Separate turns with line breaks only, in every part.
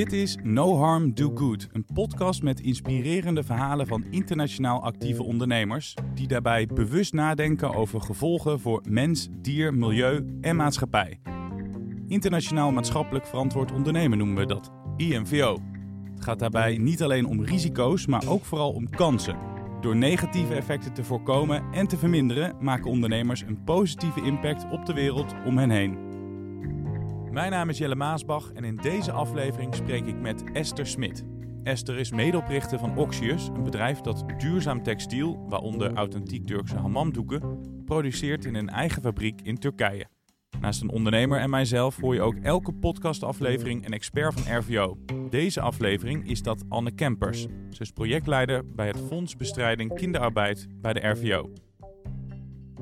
Dit is No Harm Do Good, een podcast met inspirerende verhalen van internationaal actieve ondernemers die daarbij bewust nadenken over gevolgen voor mens, dier, milieu en maatschappij. Internationaal maatschappelijk verantwoord ondernemen noemen we dat, IMVO. Het gaat daarbij niet alleen om risico's, maar ook vooral om kansen. Door negatieve effecten te voorkomen en te verminderen, maken ondernemers een positieve impact op de wereld om hen heen. Mijn naam is Jelle Maasbach en in deze aflevering spreek ik met Esther Smit. Esther is medeoprichter van Oxius, een bedrijf dat duurzaam textiel, waaronder authentiek Turkse hammamdoeken, produceert in een eigen fabriek in Turkije. Naast een ondernemer en mijzelf hoor je ook elke podcastaflevering een expert van RVO. Deze aflevering is dat Anne Kempers. Ze is projectleider bij het Fonds Bestrijding Kinderarbeid bij de RVO.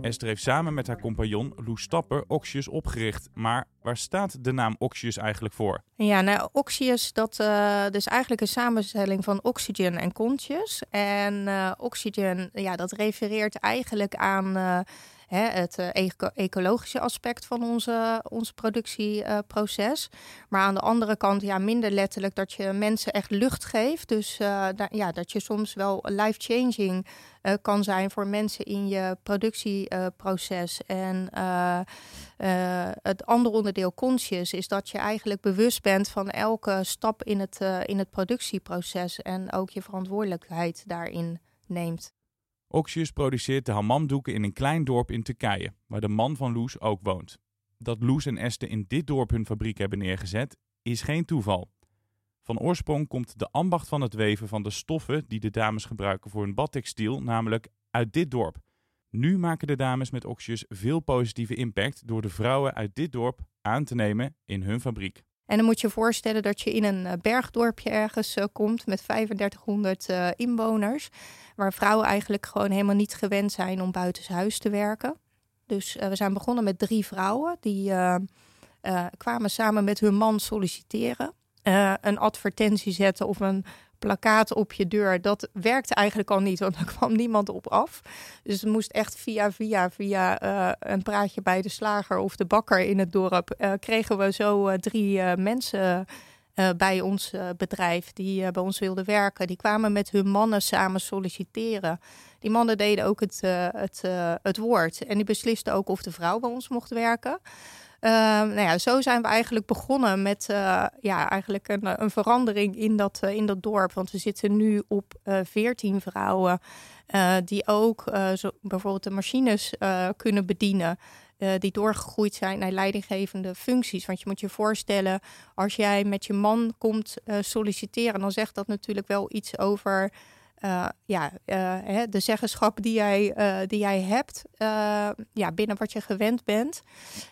Esther heeft samen met haar compagnon Loes Stapper Oxius opgericht. Maar waar staat de naam Oxius eigenlijk voor?
Ja, nou, Oxius, dat uh, dus eigenlijk een samenstelling van oxygen en conscious. En uh, oxygen, ja, dat refereert eigenlijk aan... Uh, het eco ecologische aspect van onze, onze productieproces. maar aan de andere kant ja, minder letterlijk dat je mensen echt lucht geeft. Dus ja, dat je soms wel life-changing kan zijn voor mensen in je productieproces. en het andere onderdeel, conscious, is dat je eigenlijk bewust bent van elke stap in het, in het productieproces en ook je verantwoordelijkheid daarin neemt.
Oxius produceert de hammamdoeken in een klein dorp in Turkije, waar de man van Loes ook woont. Dat Loes en Esther in dit dorp hun fabriek hebben neergezet, is geen toeval. Van oorsprong komt de ambacht van het weven van de stoffen die de dames gebruiken voor hun badtextiel namelijk uit dit dorp. Nu maken de dames met Oxius veel positieve impact door de vrouwen uit dit dorp aan te nemen in hun fabriek.
En dan moet je voorstellen dat je in een eh, bergdorpje ergens uh, komt met 3500 uh, inwoners, waar vrouwen eigenlijk gewoon helemaal niet gewend zijn om buitenshuis te werken. Dus we zijn begonnen met drie vrouwen die kwamen samen met hun man solliciteren een advertentie zetten of een plakkaat op je deur, dat werkte eigenlijk al niet, want er kwam niemand op af. Dus het moest echt via, via, via uh, een praatje bij de slager of de bakker in het dorp, uh, kregen we zo drie mensen bij ons bedrijf die bij ons wilden werken. Die kwamen met hun mannen samen solliciteren. Die mannen deden ook het, het, het woord en die beslisten ook of de vrouw bij ons mocht werken. Uh, nou ja, zo zijn we eigenlijk begonnen met uh, ja, eigenlijk een, een, verandering in dat, uh, in dat dorp. Want we zitten nu op eh, veertien vrouwen die ook zo, bijvoorbeeld de machines kunnen bedienen. die doorgegroeid zijn naar leidinggevende functies. Want je moet je voorstellen, als jij met je man komt solliciteren, dan zegt dat natuurlijk wel iets over uh, ja, uh, de zeggenschap die jij, uh, die jij hebt ja, binnen wat je gewend bent.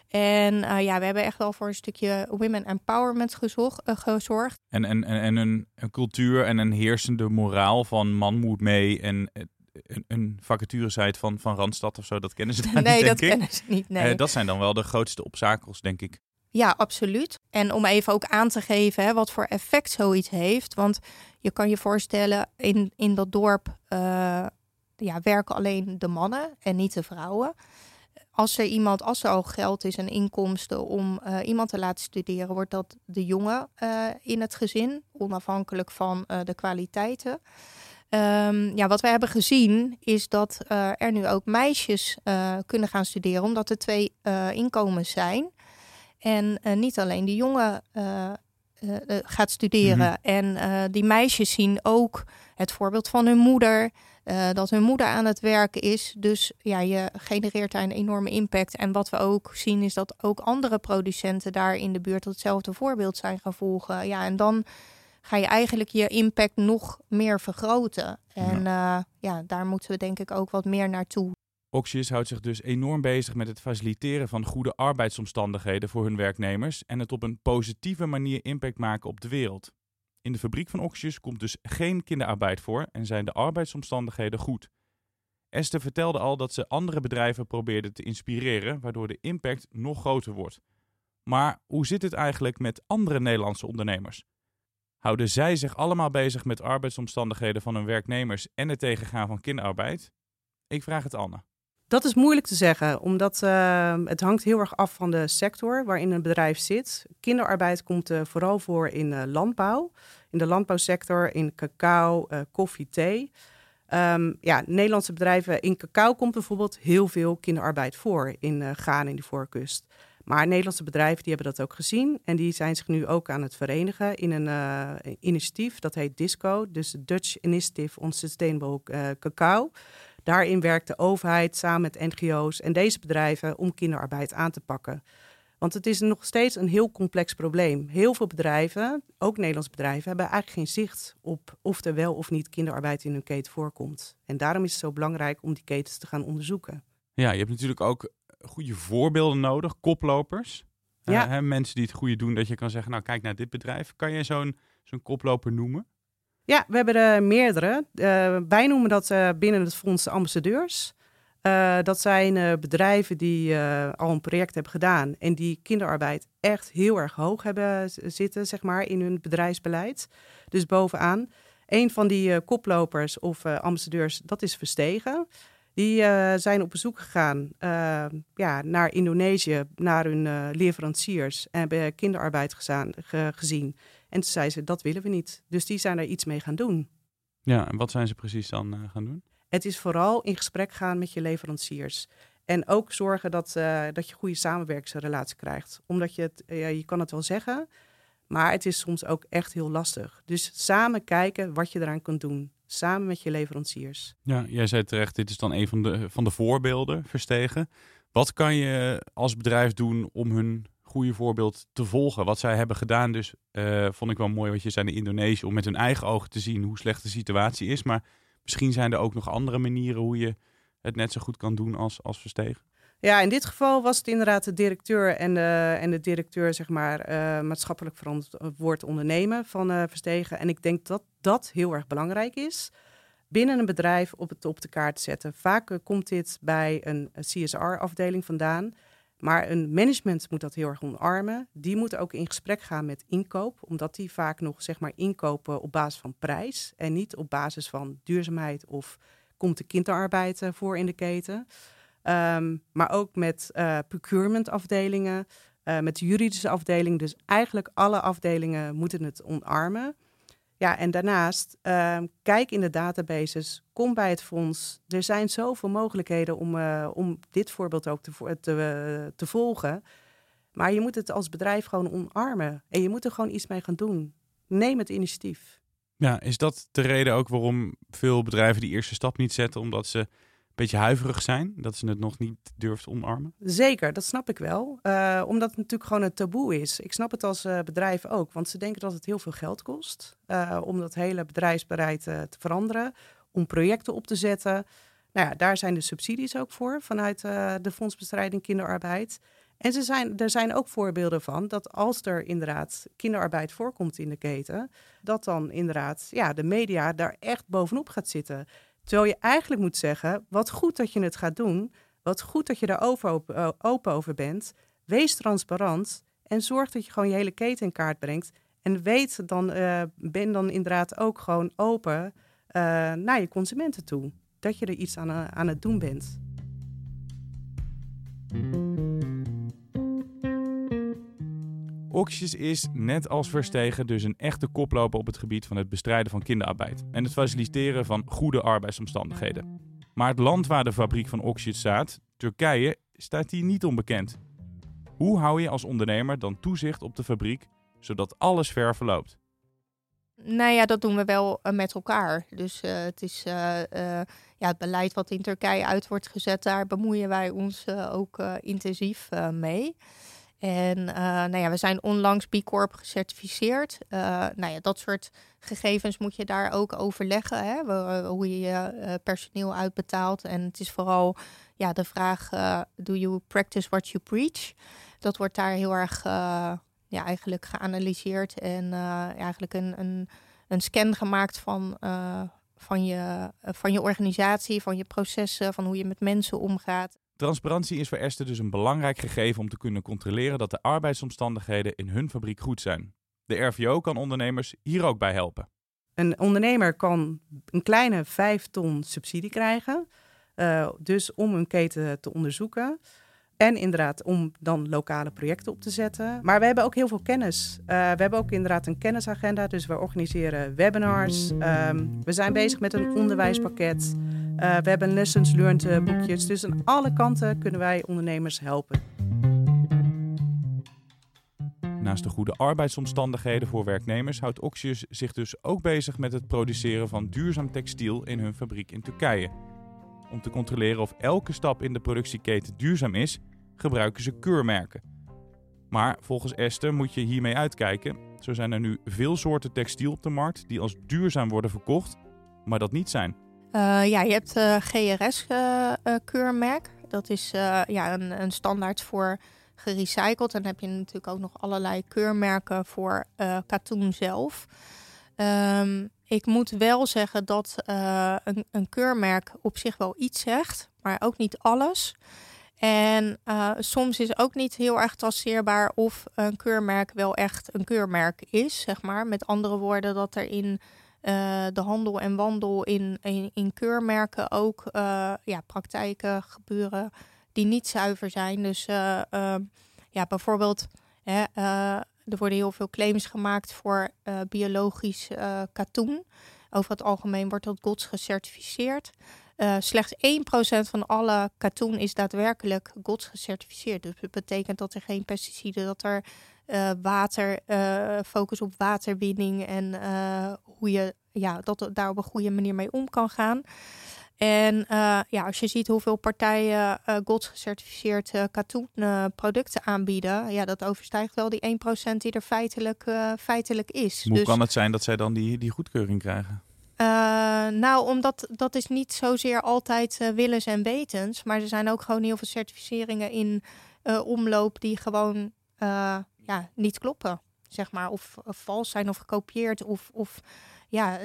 En ja, we hebben echt wel voor een stukje women empowerment gezocht, gezorgd.
En, en, en, en een, een, cultuur en een heersende moraal van man moet mee en een, een vacaturesite van, van Randstad of zo, dat kennen ze daar
nee,
niet,
dat
ik.
kennen ze niet, nee.
dat zijn dan wel de grootste obstakels, denk ik.
Ja, absoluut. En om even ook aan te geven hè, wat voor effect zoiets heeft. Want je kan je voorstellen, in, in dat dorp uh, ja, werken alleen de mannen en niet de vrouwen. Als er iemand, als er al geld is en inkomsten om uh, iemand te laten studeren, wordt dat de jongen uh, in het gezin, onafhankelijk van de kwaliteiten. Um, ja, wat we hebben gezien is dat er nu ook meisjes kunnen gaan studeren, omdat er twee inkomens zijn. En uh, niet alleen de jongen uh, uh, gaat studeren. Mm -hmm. En die meisjes zien ook het voorbeeld van hun moeder. dat hun moeder aan het werken is. Dus ja, je genereert daar een enorme impact. En wat we ook zien is dat ook andere producenten daar in de buurt hetzelfde voorbeeld zijn gaan volgen. Ja, en dan ga je eigenlijk je impact nog meer vergroten. En ja, ja daar moeten we denk ik ook wat meer naartoe.
Oxius houdt zich dus enorm bezig met het faciliteren van goede arbeidsomstandigheden voor hun werknemers en het op een positieve manier impact maken op de wereld. In de fabriek van Oxius komt dus geen kinderarbeid voor en zijn de arbeidsomstandigheden goed. Esther vertelde al dat ze andere bedrijven probeerde te inspireren, waardoor de impact nog groter wordt. Maar hoe zit het eigenlijk met andere Nederlandse ondernemers? Houden zij zich allemaal bezig met arbeidsomstandigheden van hun werknemers en het tegengaan van kinderarbeid? Ik vraag het Anne.
Dat is moeilijk te zeggen, omdat uh, het hangt heel erg af van de sector waarin een bedrijf zit. Kinderarbeid komt uh, vooral voor in uh, landbouw, in de landbouwsector, in cacao, koffie, thee. Um, ja, Nederlandse bedrijven in cacao komt bijvoorbeeld heel veel kinderarbeid voor in Ghana in de voorkust. Maar Nederlandse bedrijven die hebben dat ook gezien en die zijn zich nu ook aan het verenigen in een initiatief dat heet DISCO, dus Dutch Initiative on Sustainable Cacao. Daarin werkt de overheid samen met NGO's en deze bedrijven om kinderarbeid aan te pakken. Want het is nog steeds een heel complex probleem. Heel veel bedrijven, ook Nederlandse bedrijven, hebben eigenlijk geen zicht op of er wel of niet kinderarbeid in hun keten voorkomt. En daarom is het zo belangrijk om die ketens te gaan onderzoeken.
Ja, je hebt natuurlijk ook goede voorbeelden nodig, koplopers. Ja. Uh, hè, mensen die het goede doen, dat je kan zeggen, nou kijk naar dit bedrijf. Kan je zo'n zo'n koploper noemen?
Ja, we hebben er meerdere. Uh, wij noemen dat uh, binnen het fonds ambassadeurs. Uh, dat zijn bedrijven die al een project hebben gedaan en die kinderarbeid echt heel erg hoog hebben zitten, zeg maar, in hun bedrijfsbeleid. Dus bovenaan. Een van die koplopers of ambassadeurs, dat is Verstegen. Die zijn op bezoek gegaan ja, naar Indonesië, naar hun leveranciers en hebben kinderarbeid gezien. En toen zei ze, dat willen we niet. Dus die zijn er iets mee gaan doen.
Ja, en wat zijn ze precies dan uh, gaan doen?
Het is vooral in gesprek gaan met je leveranciers. En ook zorgen dat, uh, dat je goede samenwerkingsrelatie krijgt. Omdat je het, je kan het wel zeggen, maar het is soms ook echt heel lastig. Dus samen kijken wat je eraan kunt doen. Samen met je leveranciers.
Ja, jij zei terecht, dit is dan een van de, van de voorbeelden, Verstegen. Wat kan je als bedrijf doen om hun goede voorbeeld te volgen. Wat zij hebben gedaan, dus uh, vond ik wel mooi wat je zei in Indonesië, om met hun eigen ogen te zien hoe slecht de situatie is. Maar misschien zijn er ook nog andere manieren hoe je het net zo goed kan doen als, als Verstegen.
Ja, in dit geval was het inderdaad de directeur en de, en de directeur, zeg maar, uh, maatschappelijk verantwoord ondernemen van uh, Verstegen. En ik denk dat dat heel erg belangrijk is. Binnen een bedrijf op, het, op de kaart zetten. Vaak komt dit bij een CSR-afdeling vandaan. Maar een management moet dat heel erg omarmen. Die moeten ook in gesprek gaan met inkoop, omdat die vaak nog zeg maar inkopen op basis van prijs en niet op basis van duurzaamheid of komt de kinderarbeid eh, voor in de keten. Um, maar ook met uh, procurement afdelingen, uh, met de juridische afdeling. Dus eigenlijk alle afdelingen moeten het omarmen. Ja, en daarnaast, uh, kijk in de databases, kom bij het fonds. Er zijn zoveel mogelijkheden om, uh, om dit voorbeeld ook te, te, te volgen. Maar je moet het als bedrijf gewoon omarmen. En je moet er gewoon iets mee gaan doen. Neem het initiatief.
Ja, is dat de reden ook waarom veel bedrijven die eerste stap niet zetten? Omdat ze beetje huiverig zijn, dat ze het nog niet durft omarmen?
Zeker, dat snap ik wel. Uh, omdat het natuurlijk gewoon een taboe is. Ik snap het als uh, bedrijf ook, want ze denken dat het heel veel geld kost uh, om dat hele bedrijfsbereid te veranderen, om projecten op te zetten. Nou ja, daar zijn de subsidies ook voor vanuit de Fondsbestrijding Kinderarbeid. En ze zijn, er zijn ook voorbeelden van dat als er inderdaad kinderarbeid voorkomt in de keten, dat dan inderdaad ja, de media daar echt bovenop gaat zitten. Terwijl je eigenlijk moet zeggen, wat goed dat je het gaat doen. Wat goed dat je daar open, eh, open over bent. Wees transparant en zorg dat je gewoon je hele keten in kaart brengt. En weet dan, uh, ben dan inderdaad ook gewoon open uh, naar je consumenten toe. Dat je er iets aan, aan het doen bent.
Oxjes is, net als Verstegen, dus een echte koploper op het gebied van het bestrijden van kinderarbeid en het faciliteren van goede arbeidsomstandigheden. Maar het land waar de fabriek van Oxys staat, Turkije, staat hier niet onbekend. Hoe hou je als ondernemer dan toezicht op de fabriek, zodat alles ver verloopt?
Nou ja, dat doen we wel uh, met elkaar. Dus uh, het is uh, ja, het beleid wat in Turkije uit wordt gezet, daar bemoeien wij ons ook intensief mee. En uh, nou ja, we zijn onlangs B Corp gecertificeerd. Uh, nou ja, dat soort gegevens moet je daar ook overleggen. Hè? Eh, hoe je je personeel uitbetaalt. En het is vooral ja, de vraag: do you practice what you preach? Dat wordt daar heel erg ja, eigenlijk geanalyseerd. En eigenlijk een, een, een scan gemaakt van, van, je, van je organisatie, van je processen, van hoe je met mensen omgaat.
Transparantie is voor Esther dus een belangrijk gegeven om te kunnen controleren dat de arbeidsomstandigheden in hun fabriek goed zijn. De RVO kan ondernemers hier ook bij helpen.
Een ondernemer kan een kleine 5 ton subsidie krijgen. dus om hun keten te onderzoeken. En inderdaad om dan lokale projecten op te zetten. Maar we hebben ook heel veel kennis. we hebben ook inderdaad een kennisagenda. Dus we organiseren webinars. Ehm, we zijn bezig met een onderwijspakket. We hebben lessons learned boekjes. Dus aan alle kanten kunnen wij ondernemers helpen.
Naast de goede arbeidsomstandigheden voor werknemers houdt Oxius zich dus ook bezig met het produceren van duurzaam textiel in hun fabriek in Turkije. Om te controleren of elke stap in de productieketen duurzaam is, gebruiken ze keurmerken. Maar volgens Esther moet je hiermee uitkijken. Zo zijn er nu veel soorten textiel op de markt die als duurzaam worden verkocht, maar dat niet zijn.
Uh, ja, je hebt uh, GRS-keurmerk. Uh, dat is ja, een, een standaard voor gerecycled. En dan heb je natuurlijk ook nog allerlei keurmerken voor katoen zelf. Um, ik moet wel zeggen dat een, een, keurmerk op zich wel iets zegt, maar ook niet alles. En soms is ook niet heel erg traceerbaar of een keurmerk wel echt een keurmerk is, zeg maar. Met andere woorden, dat er in uh, de handel en wandel in, in, keurmerken ook ja, praktijken gebeuren die niet zuiver zijn. Dus uh, ja, bijvoorbeeld, hè, er worden heel veel claims gemaakt voor biologisch katoen. Over het algemeen wordt dat GOTS gecertificeerd. slechts 1% van alle katoen is daadwerkelijk GOTS gecertificeerd. Dus dat betekent dat er geen pesticiden, dat er water, focus op waterwinning en hoe je ja, dat daar op een goede manier mee om kan gaan. En uh, ja, als je ziet hoeveel partijen uh, GOTS gecertificeerd uh, katoenproducten aanbieden, ja, dat overstijgt wel die 1% die er feitelijk, feitelijk is.
Hoe dus, kan het zijn dat zij dan die, die goedkeuring krijgen?
nou, omdat dat is niet zozeer altijd willens en wetens, maar er zijn ook gewoon heel veel certificeringen in omloop die gewoon ja, niet kloppen, zeg maar, of, of vals zijn of gekopieerd of, of ja,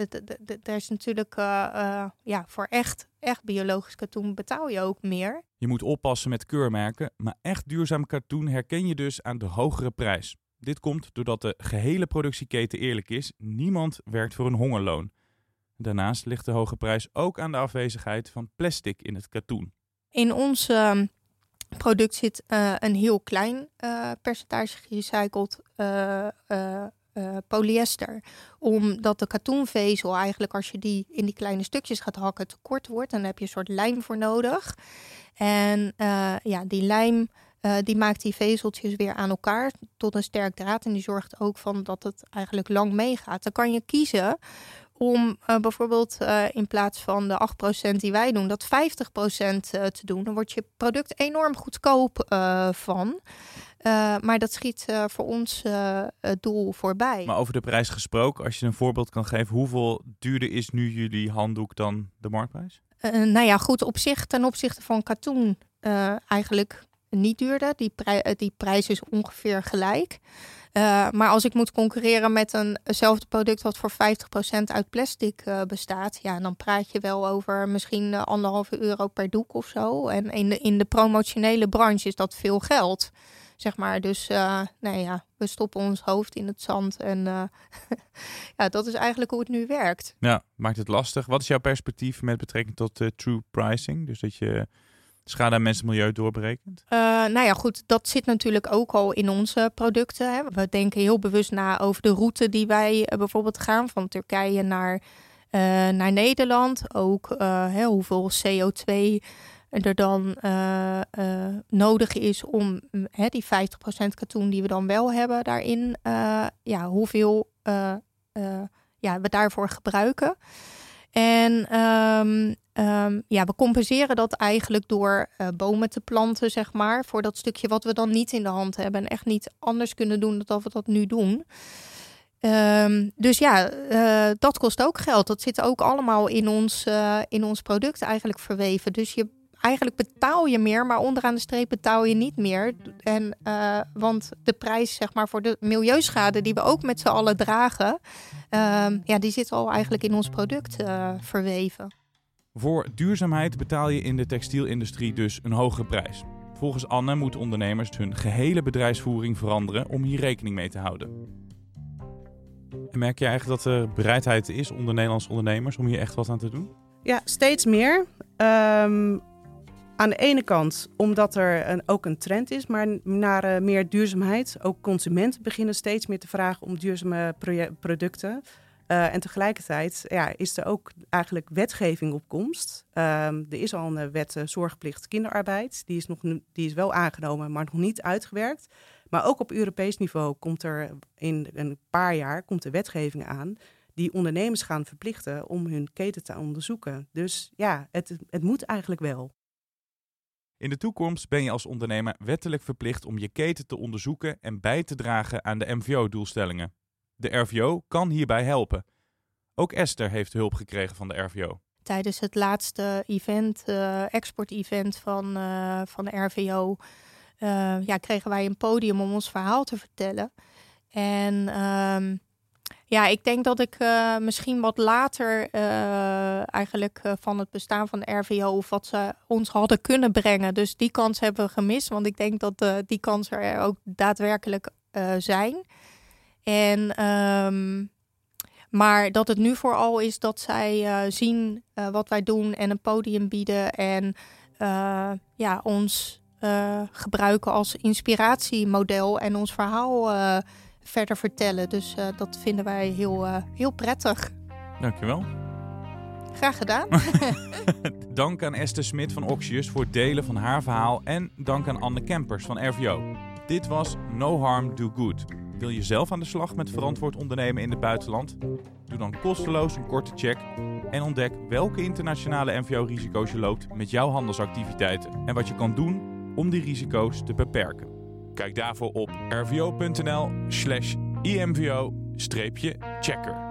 er is natuurlijk uh, uh, ja, voor echt, echt biologisch katoen betaal je ook meer.
Je moet oppassen met keurmerken, maar echt duurzaam katoen herken je dus aan de hogere prijs. Dit komt doordat de gehele productieketen eerlijk is. Niemand werkt voor een hongerloon. Daarnaast ligt de hoge prijs ook aan de afwezigheid van plastic in het katoen.
In uh, product zit uh, een heel klein uh, percentage gerecycled uh, polyester. Omdat de katoenvezel eigenlijk als je die in die kleine stukjes gaat hakken te kort wordt. Dan heb je een soort lijm voor nodig. En ja, die lijm die maakt die vezeltjes weer aan elkaar tot een sterk draad. En die zorgt ook van dat het eigenlijk lang meegaat. Dan kan je kiezen om uh, bijvoorbeeld uh, in plaats van de 8% die wij doen, dat 50% te doen. Dan wordt je product enorm goedkoop van. Maar dat schiet voor ons het doel voorbij.
Maar over de prijs gesproken, als je een voorbeeld kan geven, hoeveel duurder is nu jullie handdoek dan de marktprijs?
nou ja, goed, op zich ten opzichte van katoen eigenlijk niet duurder. Die, prij die prijs is ongeveer gelijk. Maar als ik moet concurreren met eenzelfde product wat voor 50% uit plastic bestaat, ja, dan praat je wel over misschien anderhalve euro per doek of zo. En in de, in de promotionele branche is dat veel geld zeg maar. Dus nou ja, we stoppen ons hoofd in het zand en ja, dat is eigenlijk hoe het nu werkt.
Ja, maakt het lastig. Wat is jouw perspectief met betrekking tot true pricing? Dus dat je schade aan mensen milieu doorberekent?
nou ja, goed, dat zit natuurlijk ook al in onze producten. Hè. We denken heel bewust na over de route die wij bijvoorbeeld gaan van Turkije naar, naar Nederland. Ook hoeveel CO2 er dan nodig is om mm, die 50% katoen die we dan wel hebben daarin, ja, hoeveel ja, we daarvoor gebruiken. En um, um, ja, we compenseren dat eigenlijk door bomen te planten, zeg maar, voor dat stukje wat we dan niet in de hand hebben en echt niet anders kunnen doen dan we dat nu doen. Um, dus ja, uh, dat kost ook geld. Dat zit ook allemaal in ons, uh, in ons product eigenlijk verweven. Dus je eigenlijk betaal je meer, maar onderaan de streep betaal je niet meer. En, want de prijs zeg maar, voor de milieuschade die we ook met z'n allen dragen, uh, ja, die zit al eigenlijk in ons product verweven.
Voor duurzaamheid betaal je in de textielindustrie dus een hogere prijs. Volgens Anne moeten ondernemers hun gehele bedrijfsvoering veranderen om hier rekening mee te houden. En merk je eigenlijk dat er bereidheid is onder Nederlandse ondernemers om hier echt wat aan te doen?
Ja, steeds meer. Ehm, aan de ene kant omdat er een, ook een trend is maar naar uh, meer duurzaamheid. Ook consumenten beginnen steeds meer te vragen om duurzame producten. Uh, en tegelijkertijd ja, is er ook eigenlijk wetgeving op komst. Um, er is al een wet uh, zorgplicht kinderarbeid. Die is, nog, die is wel aangenomen, maar nog niet uitgewerkt. Maar ook op Europees niveau komt er in een paar jaar komt er wetgeving aan die ondernemers gaan verplichten om hun keten te onderzoeken. Dus ja, het, het moet eigenlijk wel.
In de toekomst ben je als ondernemer wettelijk verplicht om je keten te onderzoeken en bij te dragen aan de MVO-doelstellingen. De RVO kan hierbij helpen. Ook Esther heeft hulp gekregen van de RVO.
Tijdens het laatste event, uh, export-event van, uh, van de RVO, eh, ja, kregen wij een podium om ons verhaal te vertellen. En ehm, ja, ik denk dat ik misschien wat later eigenlijk van het bestaan van de RVO of wat ze ons hadden kunnen brengen. Dus die kans hebben we gemist, want ik denk dat die kansen er ook daadwerkelijk zijn. En, um, maar dat het nu vooral is dat zij zien wat wij doen en een podium bieden en ja, ons gebruiken als inspiratiemodel en ons verhaal verder vertellen. Dus dat vinden wij heel, heel prettig.
Dankjewel.
Graag gedaan.
dank aan Esther Smit van Oxius voor het delen van haar verhaal. En dank aan Anne Kempers van RVO. Dit was No Harm, Do Good. Wil je zelf aan de slag met verantwoord ondernemen in het buitenland? Doe dan kosteloos een korte check en ontdek welke internationale NVO-risico's je loopt met jouw handelsactiviteiten en wat je kan doen om die risico's te beperken. Kijk daarvoor op rvo.nl slash imvo-checker.